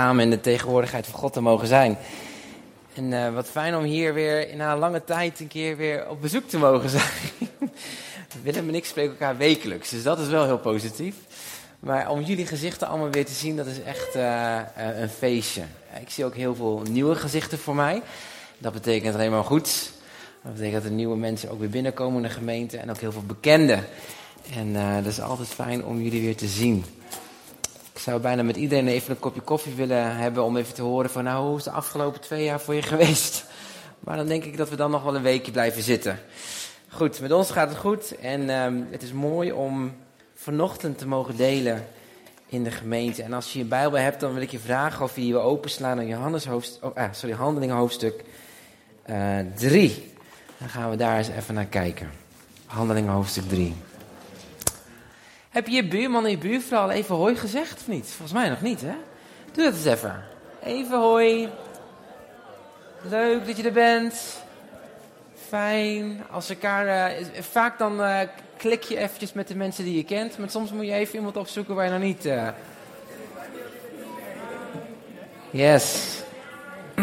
samen in de tegenwoordigheid van God te mogen zijn. En uh, wat fijn om hier weer na een lange tijd een keer weer op bezoek te mogen zijn. Willem en ik spreken elkaar wekelijks, dus dat is wel heel positief. Maar om jullie gezichten allemaal weer te zien, dat is echt uh, een feestje. Ik zie ook heel veel nieuwe gezichten voor mij. Dat betekent alleen maar goed. Dat betekent dat er nieuwe mensen ook weer binnenkomen in de gemeente en ook heel veel bekenden. En dat is altijd fijn om jullie weer te zien. Zou bijna met iedereen even een kopje koffie willen hebben om even te horen van nou, hoe is de afgelopen twee jaar voor je geweest? Maar dan denk ik dat we dan nog wel een weekje blijven zitten. Goed, met ons gaat het goed en um, het is mooi om vanochtend te mogen delen in de gemeente. En als je je Bijbel hebt, dan wil ik je vragen of je je openslaan naar Johannes hoofdstuk, oh, ah, sorry, Handelingen hoofdstuk 3. Uh, dan gaan we daar eens even naar kijken. Handelingen hoofdstuk 3. Heb je je buurman en je buurvrouw al even hoi gezegd of niet? Volgens mij nog niet, hè? Doe dat eens even. Even hoi. Leuk dat je er bent. Fijn. Als elkaar, uh, vaak dan uh, klik je eventjes met de mensen die je kent. Maar soms moet je even iemand opzoeken waar je nog niet... Uh... Yes.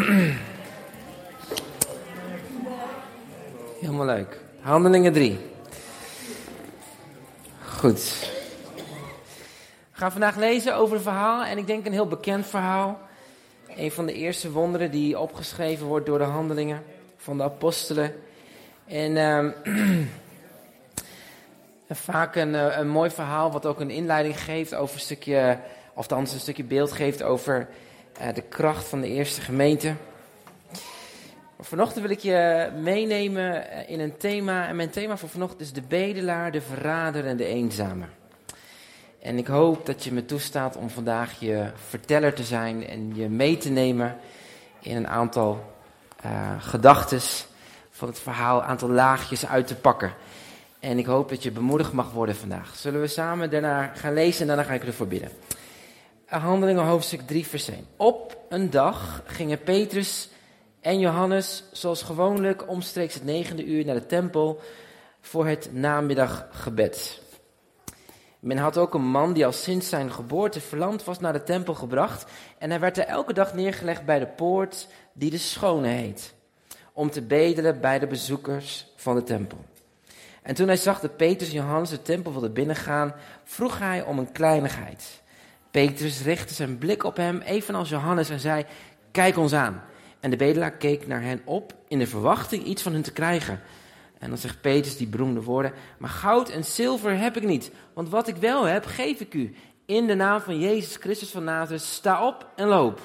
Helemaal leuk. Handelingen 3. Goed. We gaan vandaag lezen over een verhaal en ik denk een heel bekend verhaal. Een van de eerste wonderen die opgeschreven wordt door de handelingen van de apostelen. En um, vaak een, eh, een mooi verhaal wat ook een inleiding geeft over een stukje, of althans een stukje beeld geeft over uh, de kracht van de eerste gemeente. Vanochtend wil ik je meenemen eh, in een thema. En mijn thema voor vanochtend is de bedelaar, de verrader en de eenzame. En ik hoop dat je me toestaat om vandaag je verteller te zijn en je mee te nemen in een aantal uh, gedachtes van het verhaal, een aantal laagjes uit te pakken. En ik hoop dat je bemoedigd mag worden vandaag. Zullen we samen daarna gaan lezen en daarna ga ik ervoor bidden. Handelingen hoofdstuk 3 vers 1. Op een dag gingen Petrus en Johannes zoals gewoonlijk omstreeks het negende uur naar de tempel voor het namiddaggebed. Men had ook een man die al sinds zijn geboorte verlamd was naar de tempel gebracht. En hij werd er elke dag neergelegd bij de poort die de Schone heet. Om te bedelen bij de bezoekers van de tempel. En toen hij zag dat Petrus en Johannes de tempel wilden binnengaan, vroeg hij om een kleinigheid. Petrus richtte zijn blik op hem, evenals Johannes, en zei: Kijk ons aan. En de bedelaar keek naar hen op in de verwachting iets van hun te krijgen. En dan zegt Petrus die beroemde woorden: Maar goud en zilver heb ik niet, want wat ik wel heb, geef ik u. In de naam van Jezus Christus van Nazareth, sta op en loop.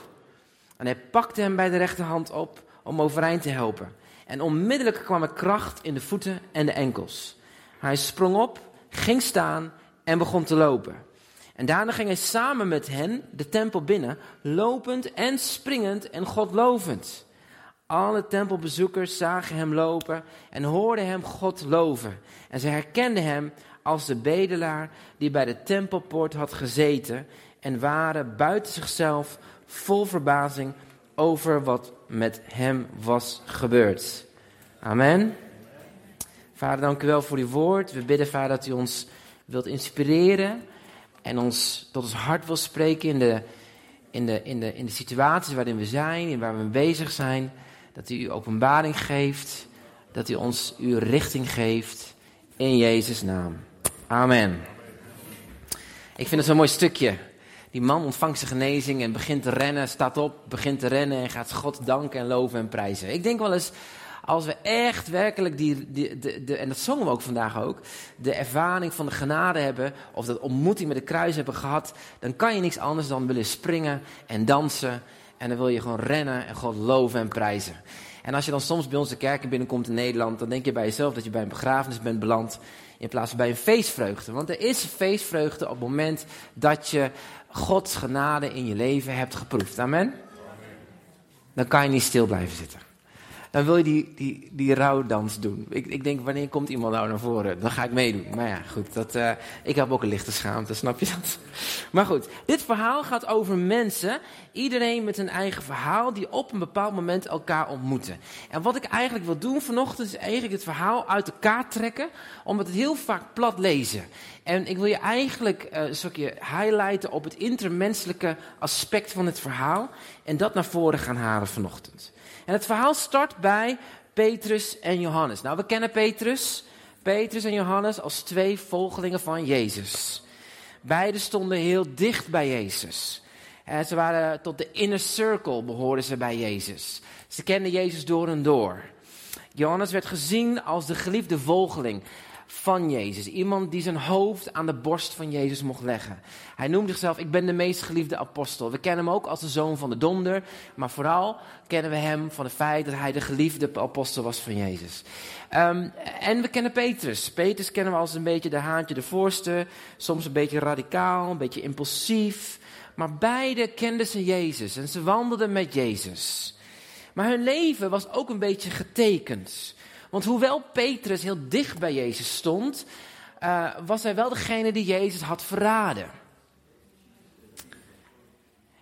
En hij pakte hem bij de rechterhand op om overeind te helpen. En onmiddellijk kwam er kracht in de voeten en de enkels. Hij sprong op, ging staan en begon te lopen. En daarna ging hij samen met hen de tempel binnen, lopend en springend en God lovend. Alle tempelbezoekers zagen hem lopen en hoorden hem God loven. En ze herkenden hem als de bedelaar die bij de tempelpoort had gezeten en waren buiten zichzelf vol verbazing over wat met hem was gebeurd. Amen. Vader, dank u wel voor uw woord. We bidden, Vader, dat u ons wilt inspireren en ons tot ons hart wil spreken in de, in de, in de, in de situaties waarin we zijn, en waar we bezig zijn. Dat u openbaring geeft, dat u ons uw richting geeft. In Jezus' naam. Amen. Ik vind het zo'n mooi stukje. Die man ontvangt zijn genezing en begint te rennen, staat op, begint te rennen en gaat God danken en loven en prijzen. Ik denk wel eens, als we echt werkelijk die, die de, de, en dat zongen we ook vandaag ook, de ervaring van de genade hebben, of dat ontmoeting met de kruis hebben gehad, dan kan je niks anders dan willen springen en dansen. En dan wil je gewoon rennen en God loven en prijzen. En als je dan soms bij onze kerken binnenkomt in Nederland, dan denk je bij jezelf dat je bij een begrafenis bent beland. In plaats van bij een feestvreugde. Want er is feestvreugde op het moment dat je Gods genade in je leven hebt geproefd. Amen? Dan kan je niet stil blijven zitten. Dan wil je die, die, die rouwdans doen. Ik, ik denk, wanneer komt iemand nou naar voren? Dan ga ik meedoen. Maar ja, goed, dat, uh, ik heb ook een lichte schaamte, snap je dat? Maar goed, dit verhaal gaat over mensen, iedereen met een eigen verhaal, die op een bepaald moment elkaar ontmoeten. En wat ik eigenlijk wil doen vanochtend, is eigenlijk het verhaal uit elkaar trekken, omdat het heel vaak plat lezen. En ik wil je eigenlijk uh, een stukje highlighten op het intermenselijke aspect van het verhaal. En dat naar voren gaan halen vanochtend. En het verhaal start bij Petrus en Johannes. Nou, we kennen Petrus, Petrus en Johannes als twee volgelingen van Jezus. Beiden stonden heel dicht bij Jezus. En ze waren tot de inner circle behoorden ze bij Jezus. Ze kenden Jezus door en door. Johannes werd gezien als de geliefde volgeling van Jezus. Iemand die zijn hoofd aan de borst van Jezus mocht leggen. Hij noemde zichzelf, ik ben de meest geliefde apostel. We kennen hem ook als de zoon van de donder. Maar vooral kennen we hem van het feit dat hij de geliefde apostel was van Jezus. Um, en we kennen Petrus. Petrus kennen we als een beetje de haantje de voorste. Soms een beetje radicaal, een beetje impulsief. Maar beide kenden ze Jezus en ze wandelden met Jezus. Maar hun leven was ook een beetje getekend. Want hoewel Petrus heel dicht bij Jezus stond, uh, was hij wel degene die Jezus had verraden.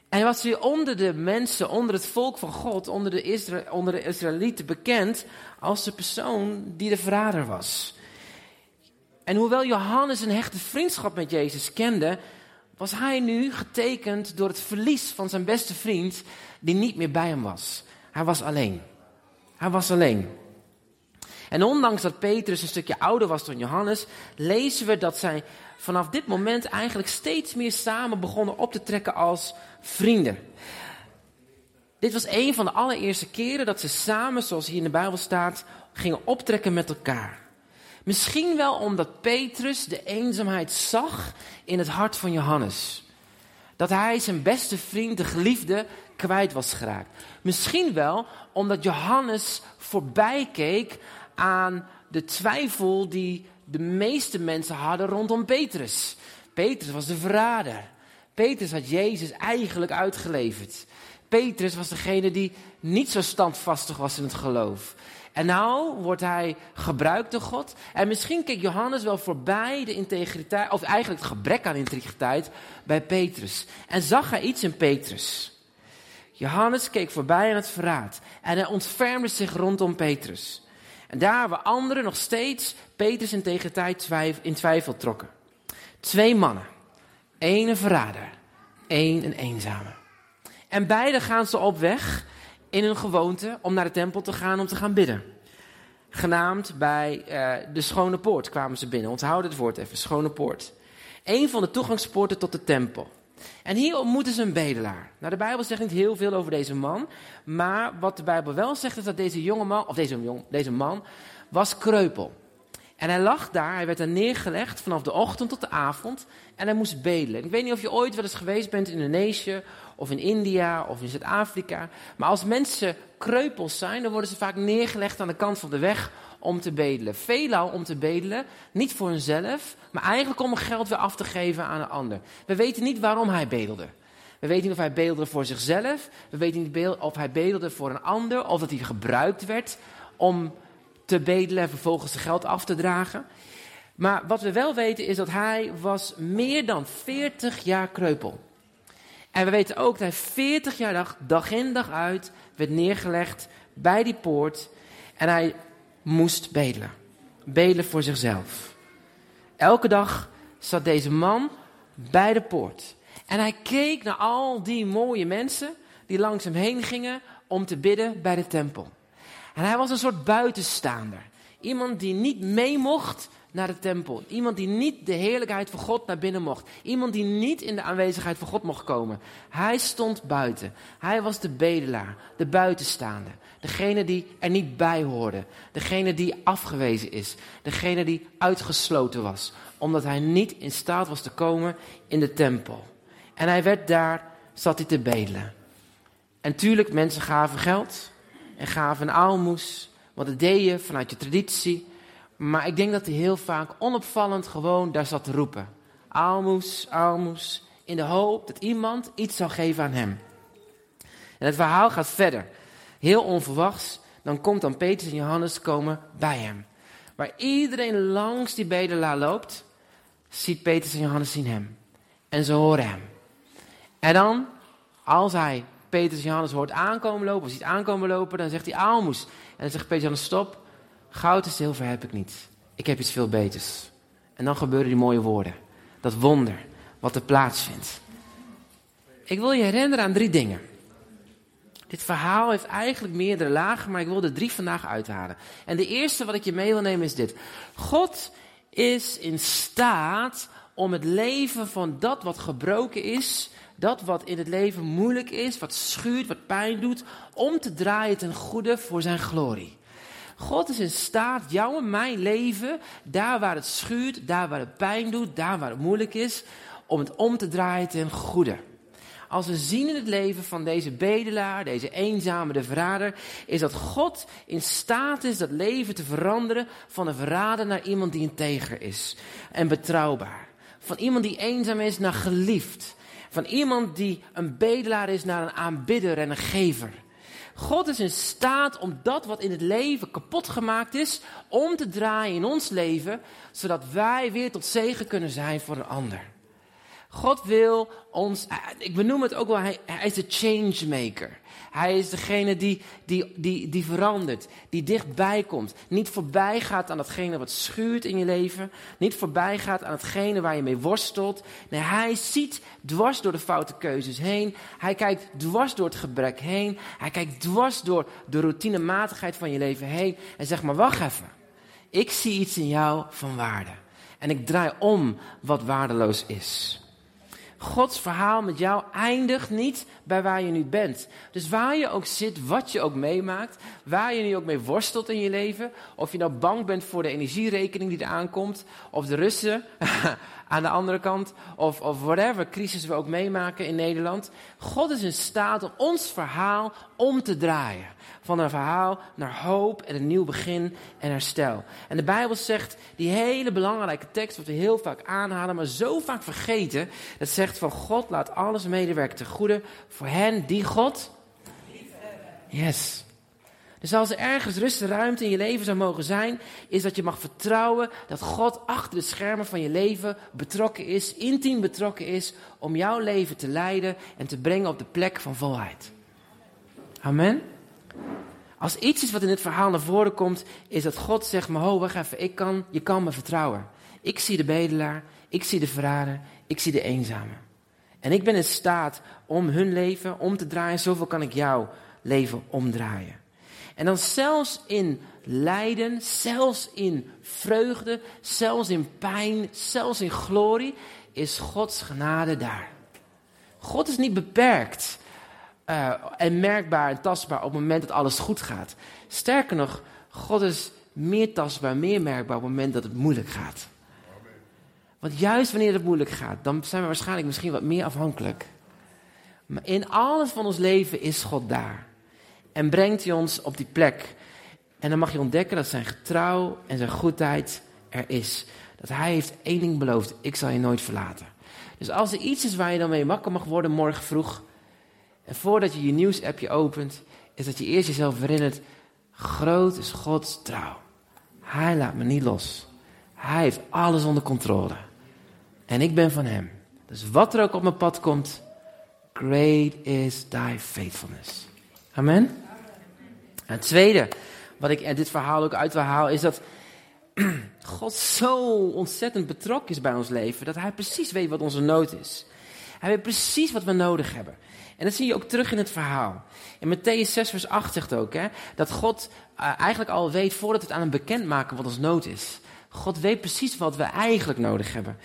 En hij was weer onder de mensen, onder het volk van God, onder de, onder de Israëlieten bekend als de persoon die de verrader was. En hoewel Johannes een hechte vriendschap met Jezus kende, was hij nu getekend door het verlies van zijn beste vriend, die niet meer bij hem was. Hij was alleen. Hij was alleen. En ondanks dat Petrus een stukje ouder was dan Johannes, lezen we dat zij vanaf dit moment eigenlijk steeds meer samen begonnen op te trekken als vrienden. Dit was een van de allereerste keren dat ze samen, zoals hier in de Bijbel staat, gingen optrekken met elkaar. Misschien wel omdat Petrus de eenzaamheid zag in het hart van Johannes. Dat hij zijn beste vriend, de geliefde, kwijt was geraakt. Misschien wel omdat Johannes voorbij keek aan de twijfel die de meeste mensen hadden rondom Petrus. Petrus was de verrader. Petrus had Jezus eigenlijk uitgeleverd. Petrus was degene die niet zo standvastig was in het geloof. En nou wordt hij gebruikt door God. En misschien keek Johannes wel voorbij de integriteit, of eigenlijk het gebrek aan integriteit bij Petrus. En zag hij iets in Petrus. Johannes keek voorbij aan het verraad. En hij ontfermde zich rondom Petrus. En daar waar anderen nog steeds Petrus integriteit in twijfel trokken. Twee mannen. Eén een verrader. één een eenzame. En beide gaan ze op weg in hun gewoonte om naar de tempel te gaan om te gaan bidden. Genaamd bij uh, de Schone Poort kwamen ze binnen. Onthoud het woord even, Schone Poort. Een van de toegangspoorten tot de tempel. En hier ontmoeten ze een bedelaar. Nou, de Bijbel zegt niet heel veel over deze man. Maar wat de Bijbel wel zegt is dat deze jonge man, of deze, jong, deze man, was kreupel. En hij lag daar, hij werd daar neergelegd vanaf de ochtend tot de avond. En hij moest bedelen. Ik weet niet of je ooit wel eens geweest bent in Indonesië, of in India, of in Zuid-Afrika. Maar als mensen kreupels zijn, dan worden ze vaak neergelegd aan de kant van de weg om te bedelen. Veelal om te bedelen, niet voor hunzelf, maar eigenlijk om geld weer af te geven aan een ander. We weten niet waarom hij bedelde. We weten niet of hij bedelde voor zichzelf. We weten niet of hij bedelde voor een ander. Of dat hij gebruikt werd om te bedelen en vervolgens geld af te dragen. Maar wat we wel weten is dat hij was meer dan 40 jaar kreupel. En we weten ook dat hij 40 jaar dag, dag in dag uit werd neergelegd bij die poort. En hij moest bedelen. Bedelen voor zichzelf. Elke dag zat deze man bij de poort. En hij keek naar al die mooie mensen die langs hem heen gingen om te bidden bij de tempel. En hij was een soort buitenstaander. Iemand die niet mee mocht naar de tempel. Iemand die niet de heerlijkheid van God naar binnen mocht. Iemand die niet in de aanwezigheid van God mocht komen. Hij stond buiten. Hij was de bedelaar, de buitenstaander. Degene die er niet bij hoorde. Degene die afgewezen is. Degene die uitgesloten was. Omdat hij niet in staat was te komen in de tempel. En hij werd daar, zat hij te bedelen. En tuurlijk, mensen gaven geld. En gaven een aalmoes. Want dat deed je vanuit je traditie. Maar ik denk dat hij heel vaak onopvallend gewoon daar zat te roepen. Aalmoes, aalmoes. In de hoop dat iemand iets zou geven aan hem. En het verhaal gaat verder. Heel onverwachts. dan komt dan Petrus en Johannes komen bij hem. Waar iedereen langs die bedelaar loopt, ziet Petrus en Johannes zien hem. En ze horen hem. En dan, als hij Petrus en Johannes hoort aankomen lopen, of ziet aankomen lopen, dan zegt hij aalmoes. En dan zegt Petrus en Johannes, stop, goud en zilver heb ik niet. Ik heb iets veel beters. En dan gebeuren die mooie woorden. Dat wonder wat er plaatsvindt. Ik wil je herinneren aan drie dingen. Dit verhaal heeft eigenlijk meerdere lagen, maar ik wil er drie vandaag uithalen. En de eerste wat ik je mee wil nemen is dit. God is in staat om het leven van dat wat gebroken is, dat wat in het leven moeilijk is, wat schuurt, wat pijn doet, om te draaien ten goede voor zijn glorie. God is in staat jouw en mijn leven, daar waar het schuurt, daar waar het pijn doet, daar waar het moeilijk is, om het om te draaien ten goede. Als we zien in het leven van deze bedelaar, deze eenzame, de verrader, is dat God in staat is dat leven te veranderen van een verrader naar iemand die integer is en betrouwbaar. Van iemand die eenzaam is naar geliefd. Van iemand die een bedelaar is naar een aanbidder en een gever. God is in staat om dat wat in het leven kapot gemaakt is, om te draaien in ons leven, zodat wij weer tot zegen kunnen zijn voor een ander. God wil ons, ik benoem het ook wel, hij, hij is de changemaker. Hij is degene die, die, die, die verandert, die dichtbij komt. Niet voorbij gaat aan datgene wat schuurt in je leven. Niet voorbij gaat aan hetgene waar je mee worstelt. Nee, hij ziet dwars door de foute keuzes heen. Hij kijkt dwars door het gebrek heen. Hij kijkt dwars door de routinematigheid van je leven heen. En zegt maar, wacht even. Ik zie iets in jou van waarde. En ik draai om wat waardeloos is. Gods verhaal met jou eindigt niet bij waar je nu bent. Dus waar je ook zit, wat je ook meemaakt, waar je nu ook mee worstelt in je leven, of je nou bang bent voor de energierekening die er aankomt, of de Russen aan de andere kant, of, of whatever crisis we ook meemaken in Nederland. God is in staat om ons verhaal om te draaien. Van een verhaal naar hoop en een nieuw begin en herstel. En de Bijbel zegt, die hele belangrijke tekst, wat we heel vaak aanhalen, maar zo vaak vergeten. Dat zegt van God laat alles medewerken ten goede voor hen die God. Yes. Dus als er ergens rust en ruimte in je leven zou mogen zijn, is dat je mag vertrouwen dat God achter de schermen van je leven betrokken is, intiem betrokken is, om jouw leven te leiden en te brengen op de plek van volheid. Amen. Als iets is wat in dit verhaal naar voren komt, is dat God zegt, maar ho, wacht even, ik kan, je kan me vertrouwen. Ik zie de bedelaar, ik zie de verrader, ik zie de eenzame. En ik ben in staat om hun leven om te draaien, zoveel kan ik jouw leven omdraaien. En dan zelfs in lijden, zelfs in vreugde, zelfs in pijn, zelfs in glorie, is Gods genade daar. God is niet beperkt uh, en merkbaar en tastbaar op het moment dat alles goed gaat. Sterker nog, God is meer tastbaar, meer merkbaar op het moment dat het moeilijk gaat. Want juist wanneer het moeilijk gaat, dan zijn we waarschijnlijk misschien wat meer afhankelijk. Maar in alles van ons leven is God daar. En brengt hij ons op die plek. En dan mag je ontdekken dat zijn getrouw en zijn goedheid er is. Dat hij heeft één ding beloofd: ik zal je nooit verlaten. Dus als er iets is waar je dan mee wakker mag worden morgen vroeg. En voordat je je nieuwsappje opent, is dat je eerst jezelf herinnert: groot is Gods trouw. Hij laat me niet los. Hij heeft alles onder controle. En ik ben van hem. Dus wat er ook op mijn pad komt, great is thy faithfulness. Amen. En het tweede, wat ik in dit verhaal ook uit wil halen, is dat God zo ontzettend betrokken is bij ons leven, dat Hij precies weet wat onze nood is. Hij weet precies wat we nodig hebben. En dat zie je ook terug in het verhaal. In Matthäus 6 vers 8 zegt ook hè, dat God uh, eigenlijk al weet voordat we het aan hem bekendmaken wat ons nood is. God weet precies wat we eigenlijk nodig hebben.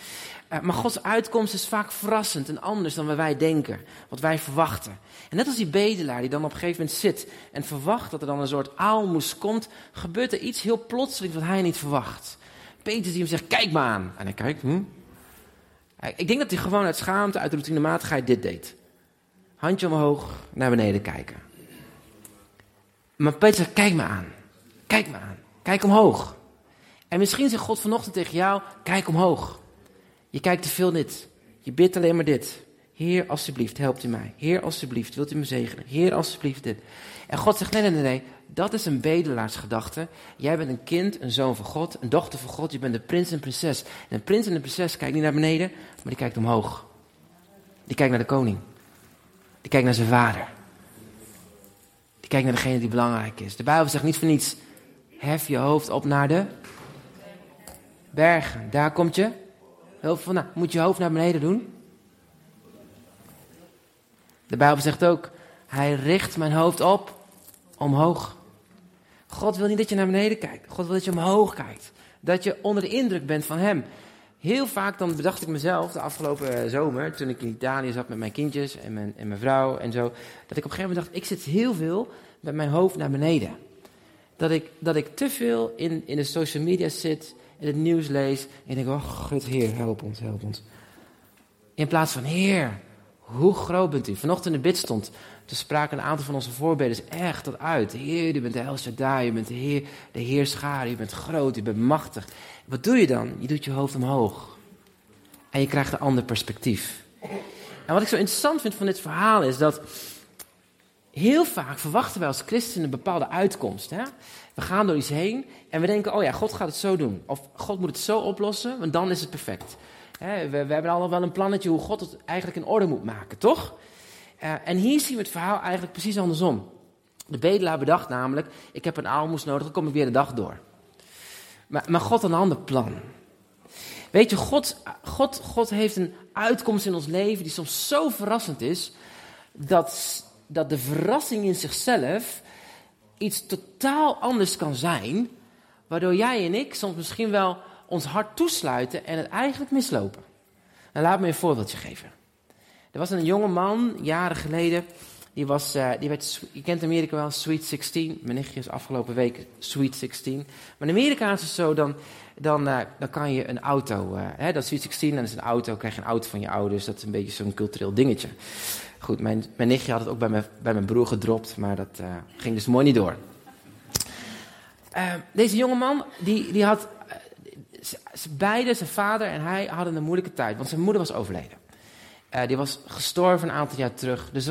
Uh, maar Gods uitkomst is vaak verrassend en anders dan wat wij denken, wat wij verwachten. En net als die bedelaar die dan op een gegeven moment zit en verwacht dat er dan een soort aalmoes komt, gebeurt er iets heel plotseling wat hij niet verwacht. Peter die hem zegt, kijk maar aan. En hij kijkt, hm? Ik denk dat hij gewoon uit schaamte, uit routinematigheid dit deed. Handje omhoog, naar beneden kijken. Maar Peter zegt, kijk me aan. Kijk me aan. Kijk omhoog. En misschien zegt God vanochtend tegen jou, kijk omhoog. Je kijkt te veel dit. Je bidt alleen maar dit. Heer, alsjeblieft, helpt u mij. Heer, alsjeblieft, wilt u me zegenen. Heer, alsjeblieft, dit. En God zegt, nee, nee, nee, nee. Dat is een bedelaarsgedachte. Jij bent een kind, een zoon van God, een dochter van God. Je bent een prins en prinses. En een prins en een prinses kijkt niet naar beneden, maar die kijkt omhoog. Die kijkt naar de koning. Die kijkt naar zijn vader. Die kijkt naar degene die belangrijk is. De Bijbel zegt niet voor niets, hef je hoofd op naar de bergen. Daar komt je hulp vandaan. Moet je hoofd naar beneden doen? De Bijbel zegt ook, hij richt mijn hoofd op omhoog. God wil niet dat je naar beneden kijkt. God wil dat je omhoog kijkt. Dat je onder de indruk bent van hem. Heel vaak dan bedacht ik mezelf de afgelopen eh, zomer, toen ik in Italië zat met mijn kindjes en mijn, en mijn vrouw en zo, dat ik op een gegeven moment dacht, ik zit heel veel met mijn hoofd naar beneden. Dat ik, dat ik te veel in, in de social media zit, in het nieuws lees en ik denk, oh God, Heer, help ons, help ons. In plaats van, Heer, hoe groot bent u? Vanochtend in de bid stond, toen spraken een aantal van onze voorbeders echt dat uit. Heer, u bent de El Shaddai, u bent de Heer, de Heer Schaar, u bent groot, u bent machtig. Wat doe je dan? Je doet je hoofd omhoog. En je krijgt een ander perspectief. En wat ik zo interessant vind van dit verhaal is dat heel vaak verwachten wij als christenen een bepaalde uitkomst. Hè? We gaan door iets heen en we denken, oh ja, God gaat het zo doen. Of God moet het zo oplossen, want dan is het perfect. We, we hebben al wel een plannetje hoe God het eigenlijk in orde moet maken, toch? Uh, en hier zien we het verhaal eigenlijk precies andersom. De bedelaar bedacht namelijk, ik heb een aalmoes nodig, dan kom ik weer de dag door. Maar, maar God had een ander plan. Weet je, God, God, God heeft een uitkomst in ons leven die soms zo verrassend is, dat, dat de verrassing in zichzelf iets totaal anders kan zijn, waardoor jij en ik soms misschien wel ons hart toesluiten en het eigenlijk mislopen. Nou, laat me een voorbeeldje geven. Er was een jonge man, jaren geleden, die, was, uh, die werd, je kent Amerika wel, Sweet 16. Mijn nichtje is afgelopen week Sweet 16. Maar in Amerika is het zo, dan, dan, uh, dan kan je een auto, uh, hè, dat Sweet 16, dan is een auto, krijg je een auto van je ouders. Dat is een beetje zo'n cultureel dingetje. Goed, mijn, mijn nichtje had het ook bij mijn, bij mijn broer gedropt, maar dat ging dus mooi niet door. deze jonge man, die, die had beide, zijn vader en hij, hadden een moeilijke tijd, want zijn moeder was overleden. Die was gestorven een aantal jaar terug. Dus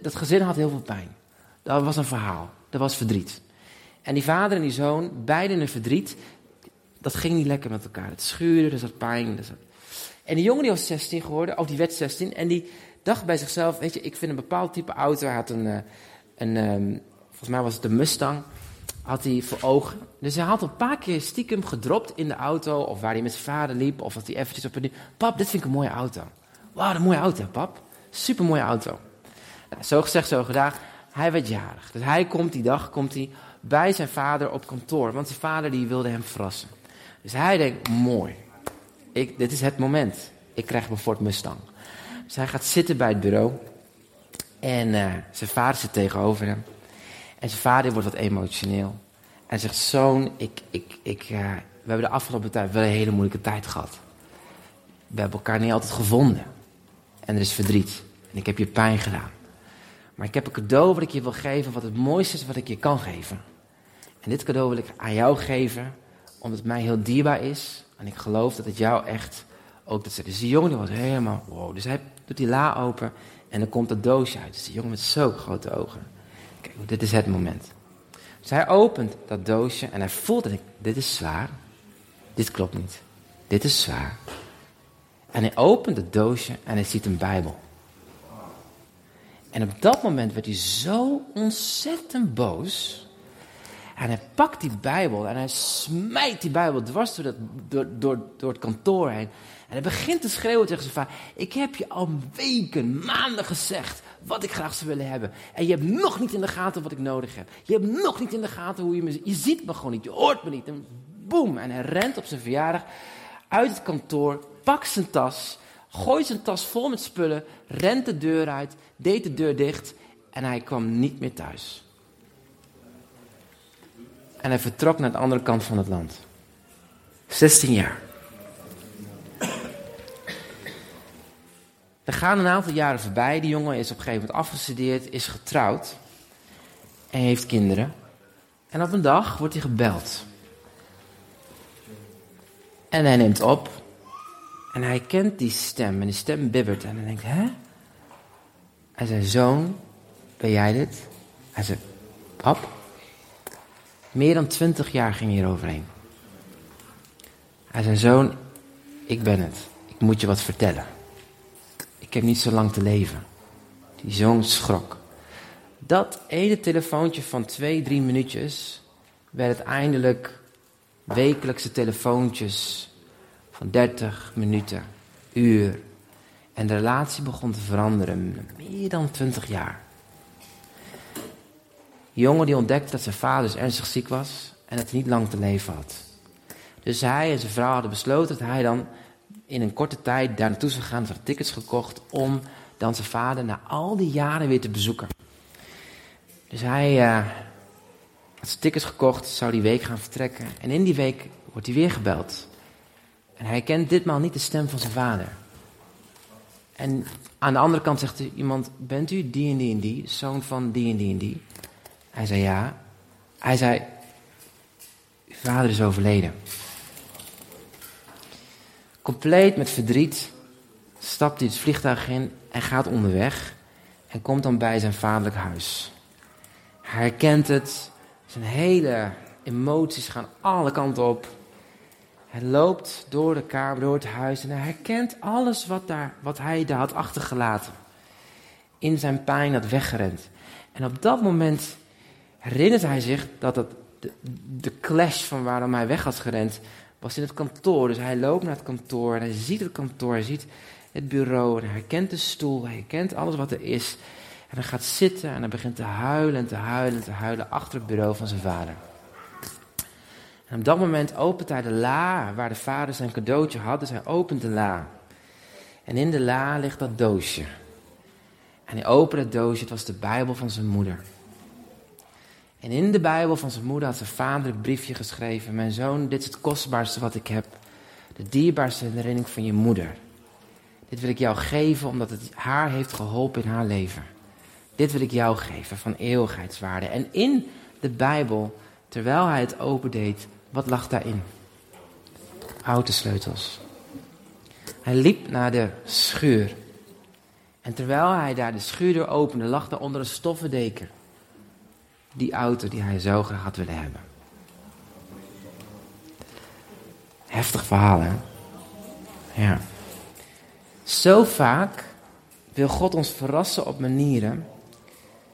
dat gezin had heel veel pijn. Dat was een verhaal. Dat was verdriet. En die vader en die zoon, beiden in verdriet, dat ging niet lekker met elkaar. Het schuurde, er zat pijn. Er. En die jongen die was 16 geworden, of die werd 16, en die dacht bij zichzelf, weet je, ik vind een bepaald type auto. Hij had een, eh, een um, volgens mij was het een Mustang, had hij voor ogen. Dus hij had een paar keer stiekem gedropt in de auto, of waar hij met zijn vader liep, of dat hij eventjes op een... Pap, dit vind ik een mooie auto. Wauw, een mooie auto, pap. Super mooie auto. Nou, zo gezegd, zo gedaan. Hij werd jarig. Dus hij komt die dag komt hij bij zijn vader op kantoor. Want zijn vader die wilde hem verrassen. Dus hij denkt, mooi. Ik, dit is het moment. Ik krijg mijn Ford Mustang. Hij gaat zitten bij het bureau. En uh, zijn vader zit tegenover hem. En zijn vader wordt wat emotioneel. En zegt, zoon, ik, ik, ik, uh, we hebben de afgelopen tijd wel een hele moeilijke tijd gehad. We hebben elkaar niet altijd gevonden. En er is verdriet. En ik heb je pijn gedaan. Maar ik heb een cadeau wat ik je wil geven, wat het mooiste is wat ik je kan geven. En dit cadeau wil ik aan jou geven, omdat het mij heel dierbaar is. En ik geloof dat het jou echt ook dat ze. Dus die jongen die was helemaal wow. Dus hij doet die la open en dan komt dat doosje uit. Dus die jongen met zulke grote ogen. Kijk, dit is het moment. Dus hij opent dat doosje en hij voelt dat dit is zwaar. Dit klopt niet. Dit is zwaar. En hij opent het doosje en hij ziet een Bijbel. En op dat moment werd hij zo ontzettend boos. En hij pakt die Bijbel en hij smijt die Bijbel dwars door, dat, door, door, door het kantoor heen. En hij begint te schreeuwen tegen zijn vader: Ik heb je al weken, maanden gezegd wat ik graag zou willen hebben. En je hebt nog niet in de gaten wat ik nodig heb. Je hebt nog niet in de gaten hoe je me. Je ziet me gewoon niet, je hoort me niet. En boem, en hij rent op zijn verjaardag uit het kantoor, pakt zijn tas, gooit zijn tas vol met spullen, rent de deur uit, deed de deur dicht en hij kwam niet meer thuis. En hij vertrok naar de andere kant van het land. 16 jaar. Er gaan een aantal jaren voorbij. Die jongen is op een gegeven moment afgestudeerd, is getrouwd en heeft kinderen. En op een dag wordt hij gebeld. En hij neemt op. En hij kent die stem. En die stem bibbert. En hij denkt, hè? Hij zei, zoon, ben jij dit? Hij zei, pap. Meer dan twintig jaar ging hier overheen. Hij zei, zoon, ik ben het. Ik moet je wat vertellen. Ik heb niet zo lang te leven. Die zoon schrok. Dat ene telefoontje van twee, drie minuutjes werd uiteindelijk wekelijkse telefoontjes van 30 minuten, uur. En de relatie begon te veranderen, meer dan 20 jaar. Jongen die ontdekte dat zijn vader dus ernstig ziek was en dat hij niet lang te leven had. Dus hij en zijn vrouw hadden besloten dat hij dan in een korte tijd daar naartoe zou gaan. Hadden tickets gekocht om dan zijn vader na al die jaren weer te bezoeken. Dus hij uh, had zijn tickets gekocht, zou die week gaan vertrekken. En in die week wordt hij weer gebeld. En hij kent ditmaal niet de stem van zijn vader. En aan de andere kant zegt iemand: Bent u die en die en die, zoon van die en die en die? Hij zei ja. Hij zei: Uw vader is overleden. Compleet met verdriet stapt hij het vliegtuig in en gaat onderweg. En komt dan bij zijn vaderlijk huis. Hij herkent het. Zijn hele emoties gaan alle kanten op. Hij loopt door de kamer, door het huis en hij herkent alles wat, daar, wat hij daar had achtergelaten. In zijn pijn had weggerend. En op dat moment herinnert hij zich dat het, de, clash van waarom hij weg had gerend was in het kantoor. Dus hij loopt naar het kantoor en hij ziet het kantoor, hij ziet het bureau en hij herkent de stoel, hij herkent alles wat er is. En hij gaat zitten en hij begint te huilen en te huilen en te huilen achter het bureau van zijn vader. En op dat moment opent hij de la waar de vader zijn cadeautje had. Dus hij opent de la. En in de la ligt dat doosje. En hij opent het doosje, het was de Bijbel van zijn moeder. En in de Bijbel van zijn moeder had zijn vader een briefje geschreven. Mijn zoon, dit is het kostbaarste wat ik heb. De dierbaarste herinnering van je moeder. Dit wil ik jou geven omdat het haar heeft geholpen in haar leven. Dit wil ik jou geven van eeuwigheidswaarde. En in de Bijbel, terwijl hij het opendeed, wat lag daarin? Houten sleutels. Hij liep naar de schuur. En terwijl hij daar de schuurdeur opende, lag daar onder een stoffen deken die auto die hij zo graag had willen hebben. Heftig verhaal, hè? Ja. Zo vaak wil God ons verrassen op manieren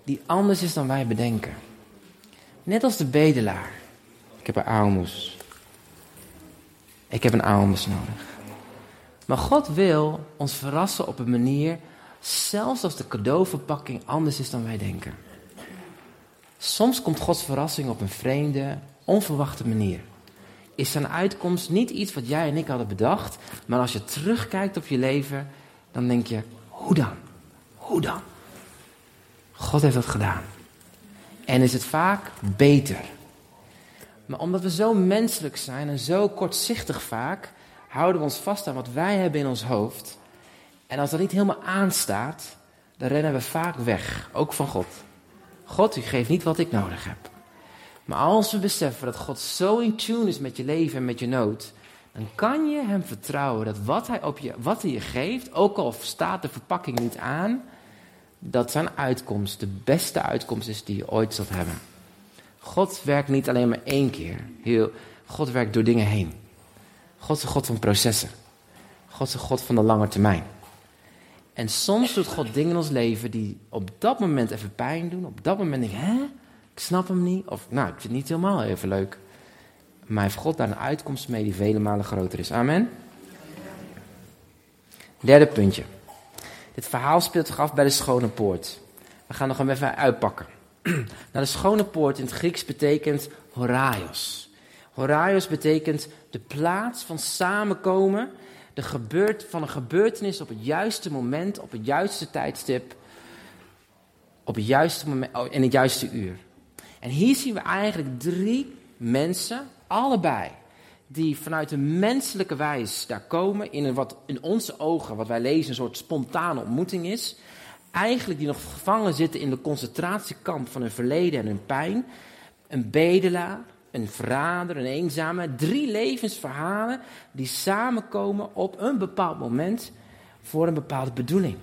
die anders is dan wij bedenken. Net als de bedelaar. Ik heb een aalmoes. Ik heb een aalmoes nodig. Maar God wil ons verrassen op een manier, zelfs als de cadeauverpakking anders is dan wij denken. Soms komt Gods verrassing op een vreemde, onverwachte manier. Is zijn uitkomst niet iets wat jij en ik hadden bedacht, maar als je terugkijkt op je leven, dan denk je: hoe dan? Hoe dan? God heeft dat gedaan. En is het vaak beter. Maar omdat we zo menselijk zijn en zo kortzichtig vaak, houden we ons vast aan wat wij hebben in ons hoofd. En als dat niet helemaal aanstaat, dan rennen we vaak weg, ook van God. God, u geeft niet wat ik nodig heb. Maar als we beseffen dat God zo in tune is met je leven en met je nood, dan kan je hem vertrouwen dat wat hij, op je, wat hij je geeft, ook al staat de verpakking niet aan, dat zijn uitkomst de beste uitkomst is die je ooit zult hebben. God werkt niet alleen maar één keer. Heel, God werkt door dingen heen. God is een God van processen. God is een God van de lange termijn. En soms doet God dingen in ons leven die op dat moment even pijn doen. Op dat moment denk ik, hè? Ik snap hem niet. Of, nou, ik vind het niet helemaal even leuk. Maar heeft God daar een uitkomst mee die vele malen groter is. Amen. Derde puntje. Dit verhaal speelt zich af bij de Schone Poort. We gaan nog even uitpakken. nou, de Schone Poort in het Grieks betekent horaios. Horaios betekent de plaats van samenkomen de gebeurt, van een gebeurtenis op het juiste moment, op het juiste tijdstip, op het juiste moment, oh, in het juiste uur. En hier zien we eigenlijk drie mensen, allebei, die vanuit een menselijke wijs daar komen, in een wat in onze ogen, wat wij lezen, een soort spontane ontmoeting is. Eigenlijk die nog gevangen zitten in de concentratiekamp van hun verleden en hun pijn. Een bedelaar, een verrader, een eenzame. Drie levensverhalen die samenkomen op een bepaald moment voor een bepaalde bedoeling.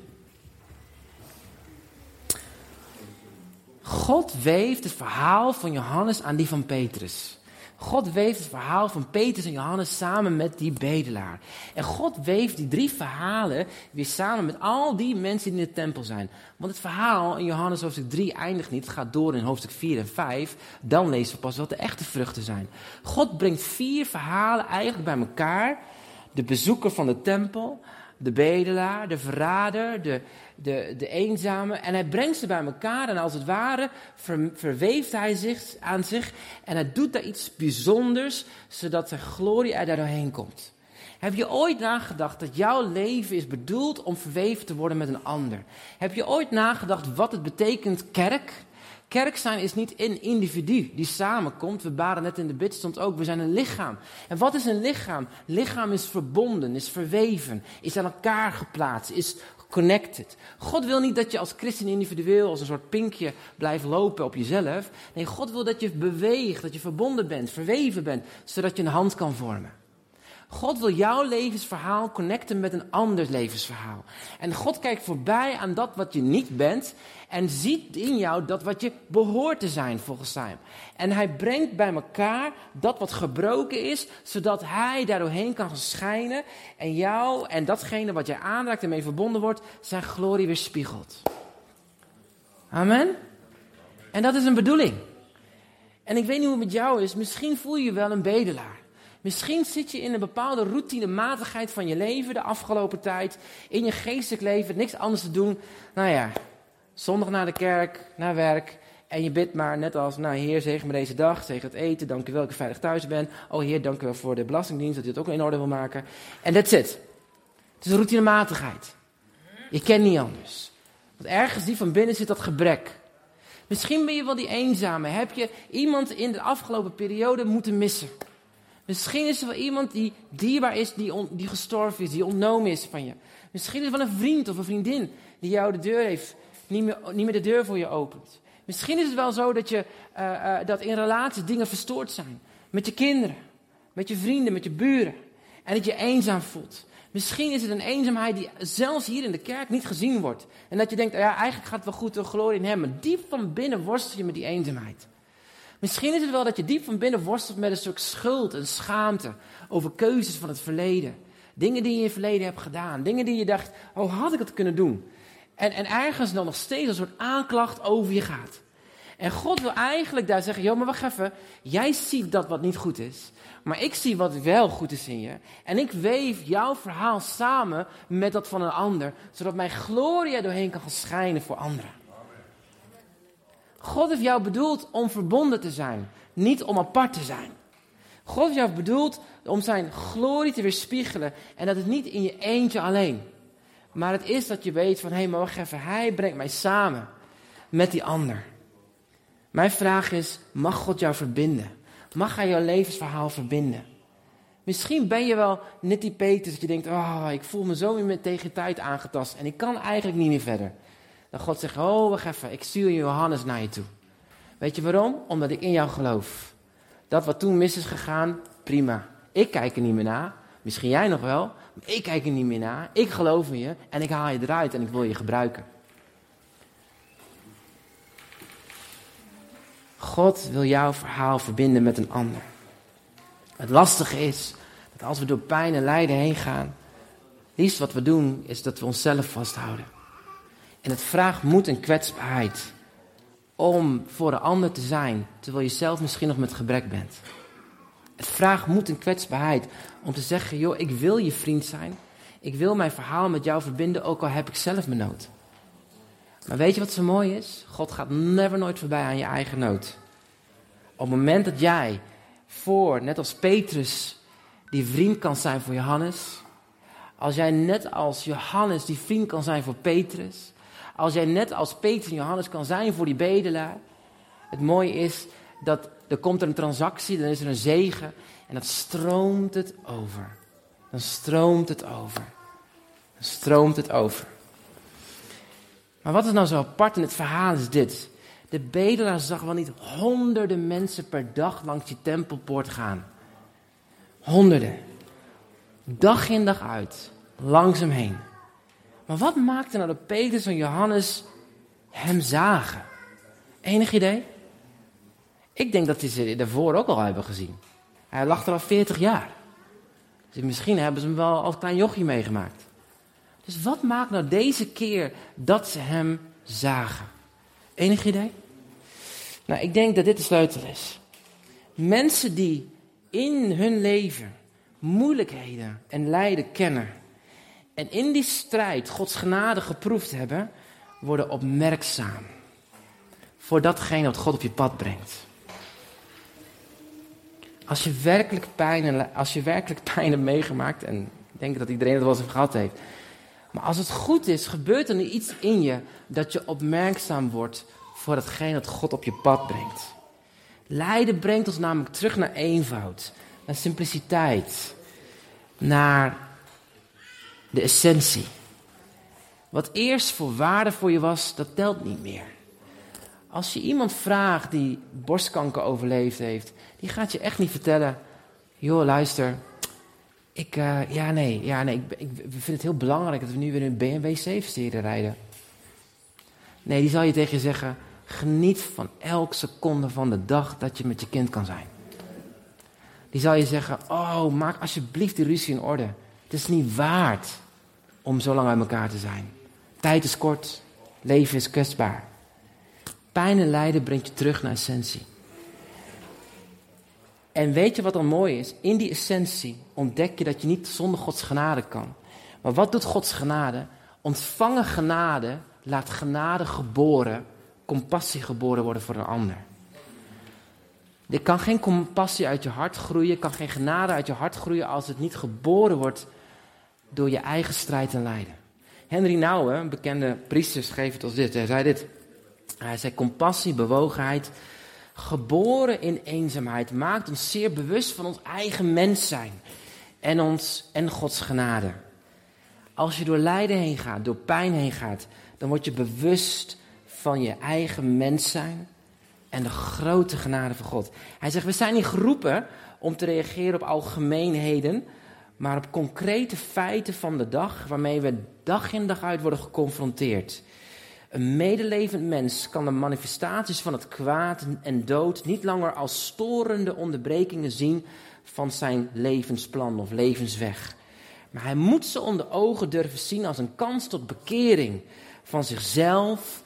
God weeft het verhaal van Johannes aan die van Petrus. God weeft het verhaal van Petrus en Johannes samen met die bedelaar. En God weeft die drie verhalen weer samen met al die mensen die in de tempel zijn. Want het verhaal in Johannes hoofdstuk 3 eindigt niet. Het gaat door in hoofdstuk 4 en 5. Dan lezen we pas wat de echte vruchten zijn. God brengt vier verhalen eigenlijk bij elkaar. De bezoeker van de tempel, de bedelaar, de verrader, de, de, de eenzame. En hij brengt ze bij elkaar en als het ware ver, verweeft hij zich aan zich. En hij doet daar iets bijzonders, zodat zijn glorie er doorheen komt. Heb je ooit nagedacht dat jouw leven is bedoeld om verweven te worden met een ander? Heb je ooit nagedacht wat het betekent kerk? Kerk zijn is niet een individu die samenkomt. We baren net in de bid stond ook, we zijn een lichaam. En wat is een lichaam? Lichaam is verbonden, is verweven, is aan elkaar geplaatst, is connected. God wil niet dat je als christen individueel, als een soort pinkje blijft lopen op jezelf. Nee, God wil dat je beweegt, dat je verbonden bent, verweven bent, zodat je een hand kan vormen. God wil jouw levensverhaal connecten met een ander levensverhaal. En God kijkt voorbij aan dat wat je niet bent en ziet in jou dat wat je behoort te zijn volgens hem. En hij brengt bij elkaar dat wat gebroken is, zodat hij daardoorheen kan schijnen en jou en datgene wat jij aanraakt en mee verbonden wordt, zijn glorie weer spiegelt. Amen? En dat is een bedoeling. En ik weet niet hoe het met jou is, misschien voel je je wel een bedelaar. Misschien zit je in een bepaalde routinematigheid van je leven de afgelopen tijd. In je geestelijk leven, niks anders te doen. Nou ja, zondag naar de kerk, naar werk. En je bidt maar net als, nou Heer, zegen me deze dag, zegen het eten, dank u wel dat ik veilig thuis ben. Oh Heer, dank u wel voor de belastingdienst, dat u het ook in orde wil maken. En that's it. Het is een routinematigheid. Je kent niet anders. Want ergens die van binnen zit dat gebrek. Misschien ben je wel die eenzame. Heb je iemand in de afgelopen periode moeten missen? Misschien is er wel iemand die dierbaar is, die, die gestorven is, die ontnomen is van je. Misschien is er wel een vriend of een vriendin die jou de deur heeft, niet meer, niet meer de deur voor je opent. Misschien is het wel zo dat, je, uh, uh, dat in relaties dingen verstoord zijn. Met je kinderen, met je vrienden, met je buren. En dat je eenzaam voelt. Misschien is het een eenzaamheid die zelfs hier in de kerk niet gezien wordt. En dat je denkt, ja, eigenlijk gaat het wel goed, de glorie in hem. Maar diep van binnen worstel je met die eenzaamheid. Misschien is het wel dat je diep van binnen worstelt met een stuk schuld en schaamte over keuzes van het verleden. Dingen die je in het verleden hebt gedaan. Dingen die je dacht, oh had ik het kunnen doen? En, en ergens dan nog steeds een soort aanklacht over je gaat. En God wil eigenlijk daar zeggen, joh, maar wacht even. Jij ziet dat wat niet goed is. Maar ik zie wat wel goed is in je. En ik weef jouw verhaal samen met dat van een ander. Zodat mijn glorie er doorheen kan gaan schijnen voor anderen. God heeft jou bedoeld om verbonden te zijn, niet om apart te zijn. God heeft jou bedoeld om zijn glorie te weerspiegelen en dat het niet in je eentje alleen. Maar het is dat je weet van, hé, hey, maar wacht even, hij brengt mij samen met die ander. Mijn vraag is, mag God jou verbinden? Mag hij jouw levensverhaal verbinden? Misschien ben je wel net die Peter dat je denkt, oh, ik voel me zo in mijn tegen tijd aangetast en ik kan eigenlijk niet meer verder. Dat God zegt, oh wacht even, ik stuur Johannes naar je toe. Weet je waarom? Omdat ik in jou geloof. Dat wat toen mis is gegaan, prima. Ik kijk er niet meer naar. Misschien jij nog wel, maar ik kijk er niet meer naar. Ik geloof in je en ik haal je eruit en ik wil je gebruiken. God wil jouw verhaal verbinden met een ander. Het lastige is dat als we door pijn en lijden heen gaan, liefst wat we doen is dat we onszelf vasthouden. En het vraagt moed en kwetsbaarheid om voor een ander te zijn, terwijl je zelf misschien nog met gebrek bent. Het vraagt moed en kwetsbaarheid om te zeggen, joh, ik wil je vriend zijn. Ik wil mijn verhaal met jou verbinden, ook al heb ik zelf mijn nood. Maar weet je wat zo mooi is? God gaat never nooit voorbij aan je eigen nood. Op het moment dat jij voor, net als Petrus, die vriend kan zijn voor Johannes. Als jij net als Johannes die vriend kan zijn voor Petrus. Als jij net als Peter en Johannes kan zijn voor die bedelaar. Het mooie is dat er komt er een transactie, dan is er een zegen en dan stroomt het over. Dan stroomt het over. Dan stroomt het over. Maar wat is nou zo apart in het verhaal is dit. De bedelaar zag wel niet honderden mensen per dag langs die tempelpoort gaan. Honderden. Dag in dag uit. Langs hem heen. Maar wat maakte nou dat Petrus en Johannes hem zagen? Enig idee? Ik denk dat ze daarvoor ook al hebben gezien. Hij lag er al 40 jaar. Dus misschien hebben ze hem wel als klein jochie meegemaakt. Dus wat maakt nou deze keer dat ze hem zagen? Enig idee? Nou, ik denk dat dit de sleutel is. Mensen die in hun leven moeilijkheden en lijden kennen. En in die strijd Gods genade geproefd hebben, worden opmerkzaam. Voor datgene wat God op je pad brengt. Als je werkelijk pijn, als je werkelijk pijn meegemaakt, en ik denk dat iedereen het wel eens gehad heeft. Maar als het goed is, gebeurt er nu iets in je dat je opmerkzaam wordt voor hetgeen dat God op je pad brengt. Lijden brengt ons namelijk terug naar eenvoud, naar simpliciteit, naar de essentie. Wat eerst voor waarde voor je was, dat telt niet meer. Als je iemand vraagt die borstkanker overleefd heeft, die gaat je echt niet vertellen: joh, luister, ik, uh, ja, nee, ja, nee ik, ik, vind het heel belangrijk dat we nu weer een BMW 7-serie rijden. Nee, die zal je tegen je zeggen: geniet van elke seconde van de dag dat je met je kind kan zijn. Die zal je zeggen: oh, maak alsjeblieft die ruzie in orde. Het is niet waard om zo lang uit elkaar te zijn. Tijd is kort, leven is kwetsbaar. Pijn en lijden brengt je terug naar essentie. En weet je wat dan mooi is? In die essentie ontdek je dat je niet zonder Gods genade kan. Maar wat doet Gods genade? Ontvangen genade laat genade geboren, compassie geboren worden voor een ander. Er kan geen compassie uit je hart groeien, kan geen genade uit je hart groeien als het niet geboren wordt door je eigen strijd en lijden. Henry Nouwen, een bekende priester, schreef het als dit. Hij zei dit. Hij zei compassie, bewogenheid, geboren in eenzaamheid, maakt ons zeer bewust van ons eigen mens zijn en, ons, en Gods genade. Als je door lijden heen gaat, door pijn heen gaat, dan word je bewust van je eigen mens zijn en de grote genade van God. Hij zegt, we zijn niet geroepen om te reageren op algemeenheden, maar op concrete feiten van de dag waarmee we dag in dag uit worden geconfronteerd. Een medelevend mens kan de manifestaties van het kwaad en dood niet langer als storende onderbrekingen zien van zijn levensplan of levensweg. Maar hij moet ze onder ogen durven zien als een kans tot bekering van zichzelf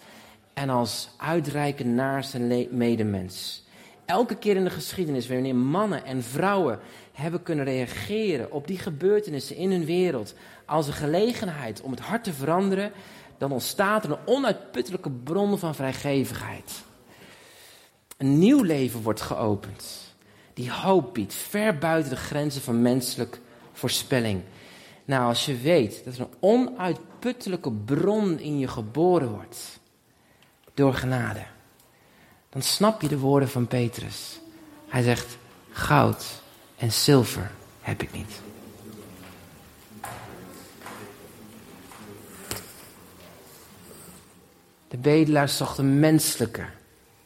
en als uitreiken naar zijn medemens. Elke keer in de geschiedenis wanneer mannen en vrouwen hebben kunnen reageren op die gebeurtenissen in hun wereld als een gelegenheid om het hart te veranderen, dan ontstaat er een onuitputtelijke bron van vrijgevigheid. Een nieuw leven wordt geopend, die hoop biedt, ver buiten de grenzen van menselijk voorspelling. Nou, als je weet dat er een onuitputtelijke bron in je geboren wordt, door genade, dan snap je de woorden van Petrus. Hij zegt, goud en zilver heb ik niet. De bedelaar zocht een menselijke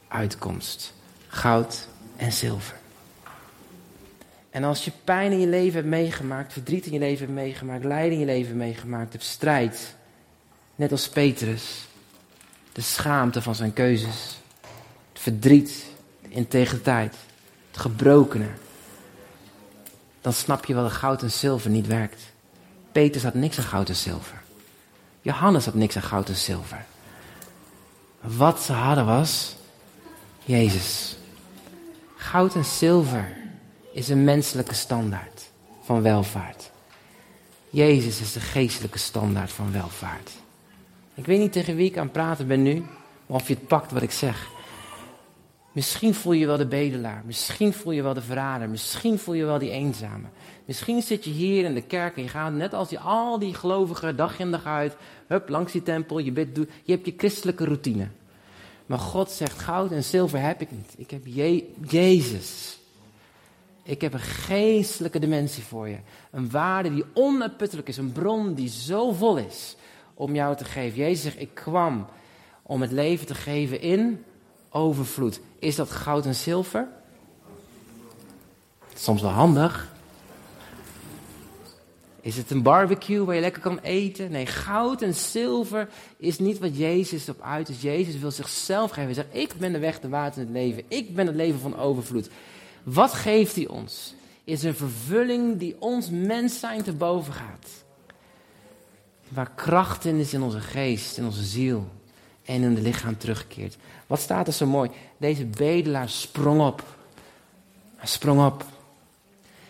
uitkomst. Goud en zilver. En als je pijn in je leven hebt meegemaakt, verdriet in je leven hebt meegemaakt, lijden in je leven hebt meegemaakt, hebt strijd, net als Petrus, de schaamte van zijn keuzes, het verdriet, de integriteit, het gebrokene, dan snap je wel dat goud en zilver niet werkt. Petrus had niks aan goud en zilver. Johannes had niks aan goud en zilver. Wat ze hadden was Jezus. Goud en zilver is een menselijke standaard van welvaart. Jezus is de geestelijke standaard van welvaart. Ik weet niet tegen wie ik aan het praten ben nu, maar of je het pakt wat ik zeg. Misschien voel je wel de bedelaar, misschien voel je wel de verrader, misschien voel je wel die eenzame. Misschien zit je hier in de kerk en je gaat net als die, al die gelovigen dag in dag uit, hup, langs die tempel, je, bent, je hebt je christelijke routine. Maar God zegt, goud en zilver heb ik niet. Ik heb je Jezus. Ik heb een geestelijke dimensie voor je. Een waarde die onuitputtelijk is, een bron die zo vol is om jou te geven. Jezus zegt, ik kwam om het leven te geven in overvloed. Is dat goud en zilver? Soms wel handig. Is het een barbecue waar je lekker kan eten? Nee, goud en zilver is niet wat Jezus op uit is. Jezus wil zichzelf geven. Hij zegt, ik ben de weg, de water en het leven. Ik ben het leven van overvloed. Wat geeft hij ons? Is een vervulling die ons mens zijn te boven gaat. Waar kracht in is in onze geest, in onze ziel en in het lichaam terugkeert. Wat staat er zo mooi? Deze bedelaar sprong op. Hij sprong op.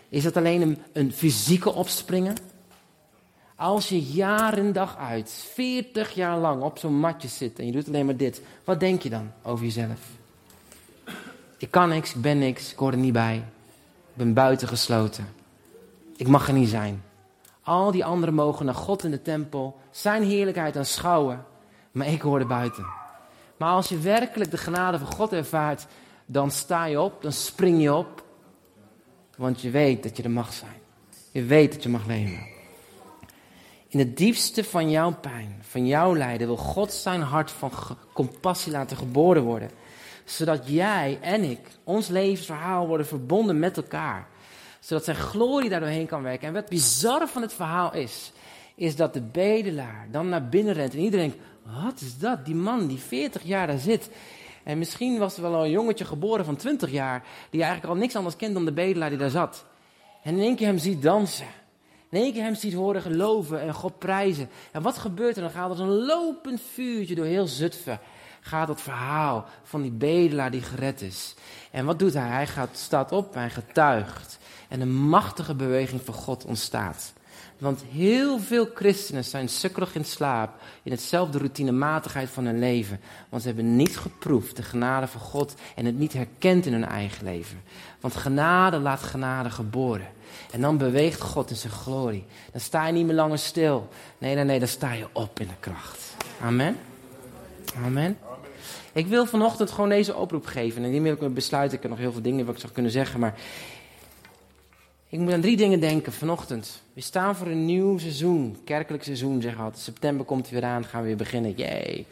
Is dat alleen een, fysieke opspringen? Als je jaar dag uit, 40 jaar lang op zo'n matje zit en je doet alleen maar dit, wat denk je dan over jezelf? Ik kan niks, ik ben niks, ik hoor er niet bij. Ik ben buitengesloten. Ik mag er niet zijn. Al die anderen mogen naar God in de tempel zijn heerlijkheid aanschouwen, maar ik hoor er buiten. Maar als je werkelijk de genade van God ervaart, dan sta je op, dan spring je op, want je weet dat je er mag zijn. Je weet dat je mag leven. In het diepste van jouw pijn, van jouw lijden, wil God zijn hart van compassie laten geboren worden. Zodat jij en ik, ons levensverhaal worden verbonden met elkaar. Zodat zijn glorie daardoorheen kan werken. En wat bizar van het verhaal is, is dat de bedelaar dan naar binnen rent en iedereen denkt, wat is dat? Die man die 40 jaar daar zit. En misschien was er wel een jongetje geboren van 20 jaar, die eigenlijk al niks anders kent dan de bedelaar die daar zat. En in één keer hem ziet dansen. In één keer hem ziet horen geloven en God prijzen. En wat gebeurt er? Dan gaat er een lopend vuurtje door heel Zutphen. Gaat het verhaal van die bedelaar die gered is. En wat doet hij? Hij gaat, staat op, hij getuigt. En een machtige beweging van God ontstaat. Want heel veel christenen zijn sukkelig in slaap, in hetzelfde routinematigheid van hun leven. Want ze hebben niet geproefd de genade van God en het niet herkend in hun eigen leven. Want genade laat genade geboren. En dan beweegt God in zijn glorie. Dan sta je niet meer langer stil. Nee, nee, nee, dan sta je op in de kracht. Amen. Amen. Ik wil vanochtend gewoon deze oproep geven. En ik besluiten. Ik heb nog heel veel dingen wat ik zou kunnen zeggen. Maar ik moet aan drie dingen denken vanochtend. We staan voor een nieuw seizoen, kerkelijk seizoen, zeg altijd. September komt weer aan, gaan we weer beginnen. Jee.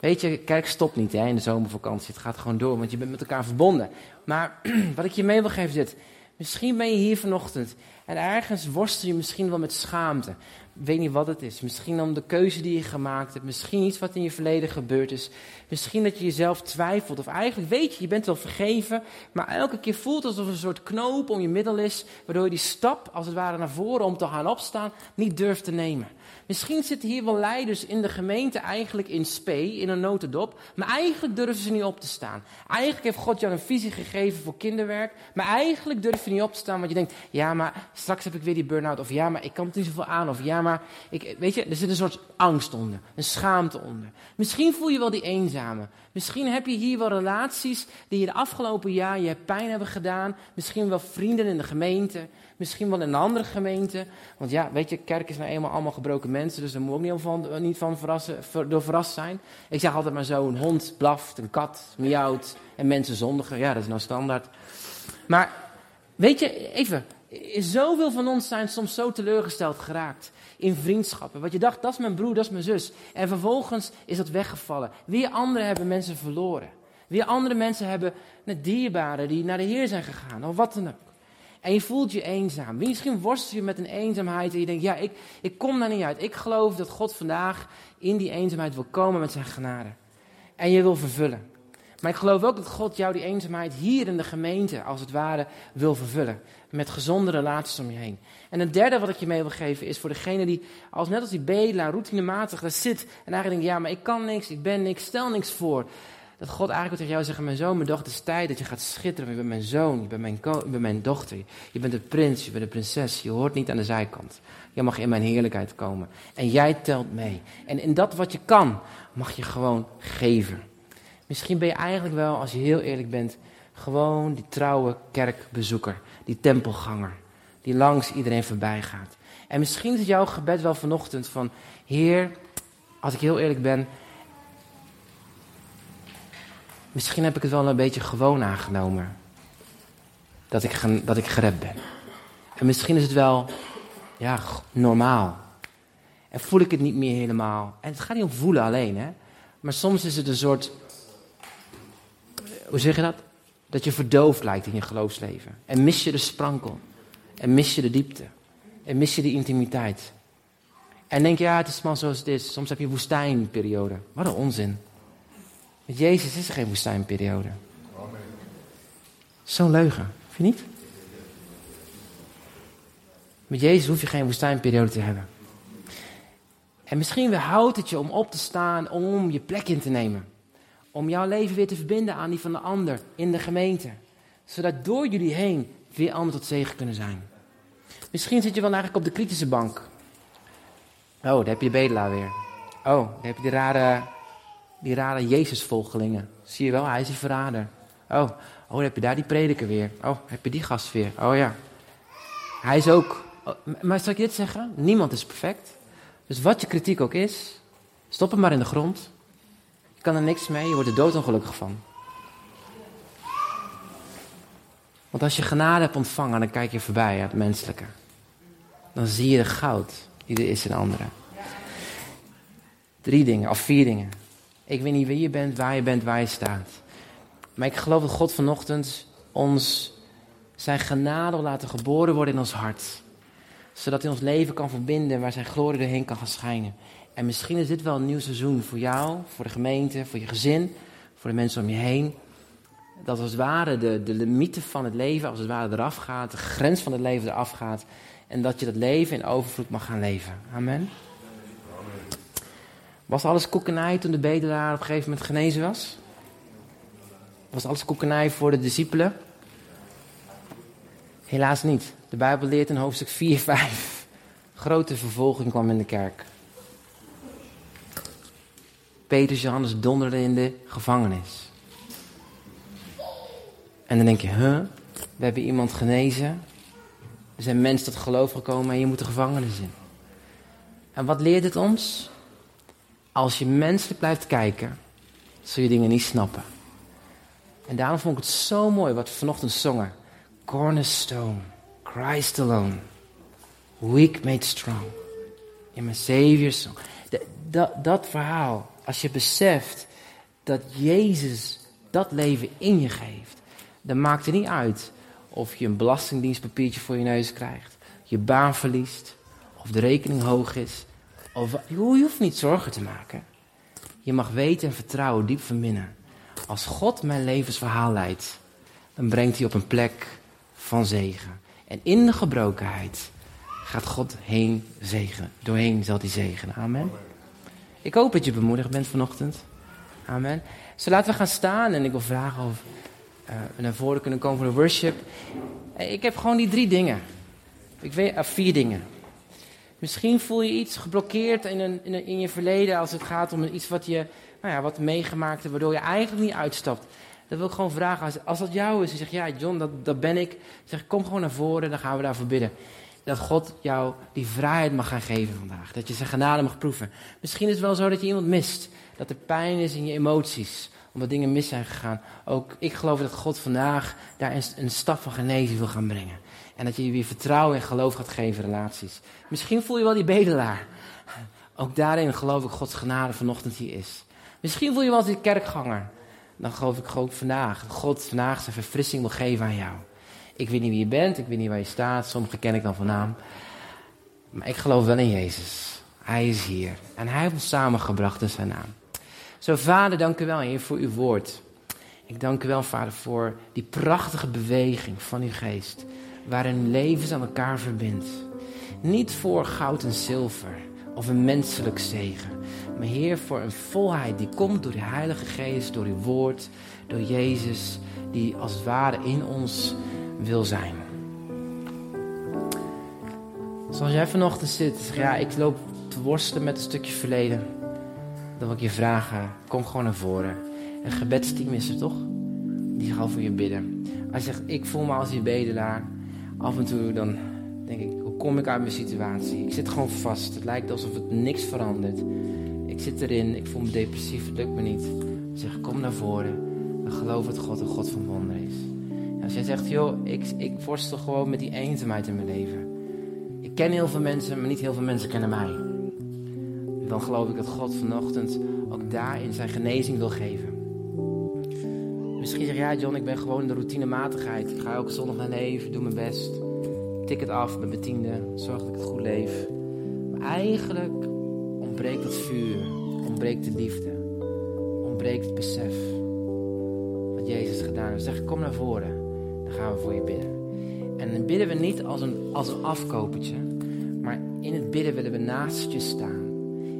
Weet je, kerk stopt niet hè, in de zomervakantie. Het gaat gewoon door, want je bent met elkaar verbonden. Maar wat ik je mee wil geven is dit. Misschien ben je hier vanochtend en ergens worstel je misschien wel met schaamte weet niet wat het is. Misschien om de keuze die je gemaakt hebt. Misschien iets wat in je verleden gebeurd is. Misschien dat je jezelf twijfelt. Of eigenlijk weet je, je bent wel vergeven. Maar elke keer voelt het alsof een soort knoop om je middel is. Waardoor je die stap, als het ware naar voren om te gaan opstaan, niet durft te nemen. Misschien zitten hier wel leiders in de gemeente eigenlijk in spe, in een notendop. Maar eigenlijk durven ze niet op te staan. Eigenlijk heeft God jou een visie gegeven voor kinderwerk. Maar eigenlijk durf je niet op te staan, want je denkt... Ja, maar straks heb ik weer die burn-out. Of ja, maar ik kan het niet zoveel aan. Of ja, maar... Ik, weet je, er zit een soort angst onder. Een schaamte onder. Misschien voel je wel die eenzame. Misschien heb je hier wel relaties die je de afgelopen jaar je pijn hebben gedaan. Misschien wel vrienden in de gemeente. Misschien wel in een andere gemeente. Want ja, weet je, kerk is nou eenmaal allemaal gebroken mensen. Dus daar moet ook niet van, niet van verrassen, door verrast zijn. Ik zeg altijd maar zo, een hond blaft, een kat miauwt en mensen zondigen. Ja, dat is nou standaard. Maar weet je, even, zoveel van ons zijn soms zo teleurgesteld geraakt in vriendschappen. Wat je dacht, dat is mijn broer, dat is mijn zus. En vervolgens is dat weggevallen. Weer anderen hebben mensen verloren. Weer andere mensen hebben dierbaren die naar de Heer zijn gegaan. Of wat dan ook. En je voelt je eenzaam. Misschien worstel je met een eenzaamheid en je denkt, ja, ik, ik kom daar niet uit. Ik geloof dat God vandaag in die eenzaamheid wil komen met zijn genade. En je wil vervullen. Maar ik geloof ook dat God jou die eenzaamheid hier in de gemeente, als het ware, wil vervullen. Met gezonde relaties om je heen. En een derde wat ik je mee wil geven is voor degene die, als net als die bedelaar, routinematig daar zit. En eigenlijk denkt, ja, maar ik kan niks, ik ben niks, stel niks voor. Dat God eigenlijk tegen jou zegt, mijn zoon, mijn dochter, het is tijd dat je gaat schitteren. Je bent mijn zoon, je bent mijn, mijn dochter. Je bent de prins, je bent de prinses. Je hoort niet aan de zijkant. Je mag in mijn heerlijkheid komen. En jij telt mee. En in dat wat je kan, mag je gewoon geven. Misschien ben je eigenlijk wel, als je heel eerlijk bent, gewoon die trouwe kerkbezoeker. Die tempelganger. Die langs iedereen voorbij gaat. En misschien is jouw gebed wel vanochtend van, Heer, als ik heel eerlijk ben, Misschien heb ik het wel een beetje gewoon aangenomen. Dat ik, dat ik gered ben. En misschien is het wel ja, normaal. En voel ik het niet meer helemaal. En het gaat niet om voelen alleen, hè. Maar soms is het een soort... Hoe zeg je dat? Dat je verdoofd lijkt in je geloofsleven. En mis je de sprankel. En mis je de diepte. En mis je die intimiteit. En denk je, ja, het is maar zoals het is. Soms heb je woestijnperiode. Wat een onzin. Met Jezus is er geen woestijnperiode. Zo'n leugen, vind je niet? Met Jezus hoef je geen woestijnperiode te hebben. En misschien weerhoudt het je om op te staan, om je plek in te nemen. Om jouw leven weer te verbinden aan die van de ander in de gemeente. Zodat door jullie heen weer anderen tot zegen kunnen zijn. Misschien zit je wel eigenlijk op de kritische bank. Oh, daar heb je de bedelaar weer. Oh, daar heb je die rare, die rare Jezus-volgelingen. Zie je wel, hij is die verrader. Oh, oh, heb je daar die prediker weer. Oh, heb je die gast weer. Oh ja. Hij is ook... Oh, maar zal ik dit zeggen? Niemand is perfect. Dus wat je kritiek ook is, stop hem maar in de grond. Je kan er niks mee, je wordt er doodongelukkig van. Want als je genade hebt ontvangen, dan kijk je voorbij het menselijke. Dan zie je de goud die er is in anderen. Drie dingen, of vier dingen. Ik weet niet wie je bent, waar je bent, waar je staat. Maar ik geloof dat God vanochtend ons zijn genade wil laten geboren worden in ons hart. Zodat hij ons leven kan verbinden waar zijn glorie doorheen kan gaan schijnen. En misschien is dit wel een nieuw seizoen voor jou, voor de gemeente, voor je gezin, voor de mensen om je heen. Dat als het ware de, de limieten van het leven als het ware eraf gaat, de grens van het leven eraf gaat. En dat je dat leven in overvloed mag gaan leven. Amen. Was alles koekenij toen de bedelaar op een gegeven moment genezen was? Was alles koekenij voor de discipelen? Helaas niet. De Bijbel leert in hoofdstuk 4, 5. Grote vervolging kwam in de kerk. Petrus Johannes donderden in de gevangenis. En dan denk je, huh? We hebben iemand genezen. Er zijn mensen tot geloof gekomen en je moet de gevangenis in. En wat leert het ons? Als je menselijk blijft kijken, zul je dingen niet snappen. En daarom vond ik het zo mooi wat we vanochtend zongen. Cornerstone, Christ alone, weak made strong. In mijn Savior's song. Dat, dat verhaal, als je beseft dat Jezus dat leven in je geeft, dan maakt het niet uit of je een belastingdienstpapiertje voor je neus krijgt, je baan verliest, of de rekening hoog is. Of, je hoeft niet zorgen te maken. Je mag weten en vertrouwen diep van binnen. Als God mijn levensverhaal leidt, dan brengt hij op een plek van zegen. En in de gebrokenheid gaat God heen zegenen. Doorheen zal hij zegenen. Amen. Ik hoop dat je bemoedigd bent vanochtend. Amen. Zo laten we gaan staan en ik wil vragen of uh, we naar voren kunnen komen voor de worship. Ik heb gewoon die drie dingen. Ik weet, uh, vier dingen. Misschien voel je iets geblokkeerd in, een, in, in, je verleden als het gaat om iets wat je nou ja, wat meegemaakt hebt, waardoor je eigenlijk niet uitstapt. Dat wil ik gewoon vragen. Als, als dat jou is, en zegt ja, John, dat, dat ben ik. Zeg, kom gewoon naar voren, dan gaan we daarvoor bidden. Dat God jou die vrijheid mag gaan geven vandaag. Dat je zijn genade mag proeven. Misschien is het wel zo dat je iemand mist. Dat er pijn is in je emoties omdat dingen mis zijn gegaan. Ook ik geloof dat God vandaag daar een, een stap van genezing wil gaan brengen. En dat je weer vertrouwen en geloof gaat geven in relaties. Misschien voel je wel die bedelaar. Ook daarin geloof ik Gods genade vanochtend hier is. Misschien voel je wel die kerkganger. Dan geloof ik ook vandaag. God vandaag zijn verfrissing wil geven aan jou. Ik weet niet wie je bent, ik weet niet waar je staat. Sommigen ken ik dan van naam. Maar ik geloof wel in Jezus. Hij is hier. En hij heeft ons samengebracht in zijn naam. Zo, Vader, dank u wel, Heer, voor uw woord. Ik dank u wel, Vader, voor die prachtige beweging van uw geest. Waarin levens aan elkaar verbindt. Niet voor goud en zilver of een menselijk zegen. Maar Heer, voor een volheid die komt door de Heilige Geest, door uw woord, door Jezus, die als het ware in ons wil zijn. Zoals jij vanochtend zit, ja, ik loop te worstelen met een stukje verleden dan wil ik je vragen, kom gewoon naar voren. Een gebedsteam is er toch? Die gaan voor je bidden. Als je zegt, ik voel me als die bedelaar. Af en toe dan denk ik, hoe kom ik uit mijn situatie? Ik zit gewoon vast. Het lijkt alsof het niks verandert. Ik zit erin, ik voel me depressief, het lukt me niet. Dan zeg, kom naar voren. Dan geloof dat God een God van wonder is. als jij zegt, joh, ik, ik worstel gewoon met die eenzaamheid in mijn leven. Ik ken heel veel mensen, maar niet heel veel mensen kennen mij dan geloof ik dat God vanochtend ook daarin zijn genezing wil geven. Misschien zeg je, ja John, ik ben gewoon in de routinematigheid. Ik ga elke zondag naar leven, doe mijn best. tik het af met mijn tiende, zorg dat ik het goed leef. Maar eigenlijk ontbreekt het vuur, ontbreekt de liefde, ontbreekt het besef wat Jezus gedaan heeft. Zeg, kom naar voren, dan gaan we voor je bidden. En dan bidden we niet als een, als een afkopertje, maar in het bidden willen we naast je staan.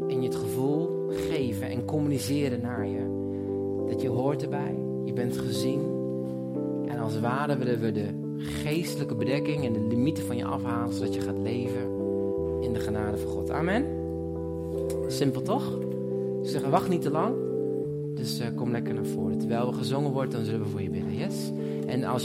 En je het gevoel geven en communiceren naar je. Dat je hoort erbij, bent gezien. En als ware willen we de geestelijke bedekking en de limieten van je afhalen, zodat je gaat leven in de genade van God. Amen. Simpel toch? Ze zeggen, wacht niet te lang. Dus uh, kom lekker naar voren. Terwijl we gezongen wordt, dan zullen we voor je bidden. Yes? En als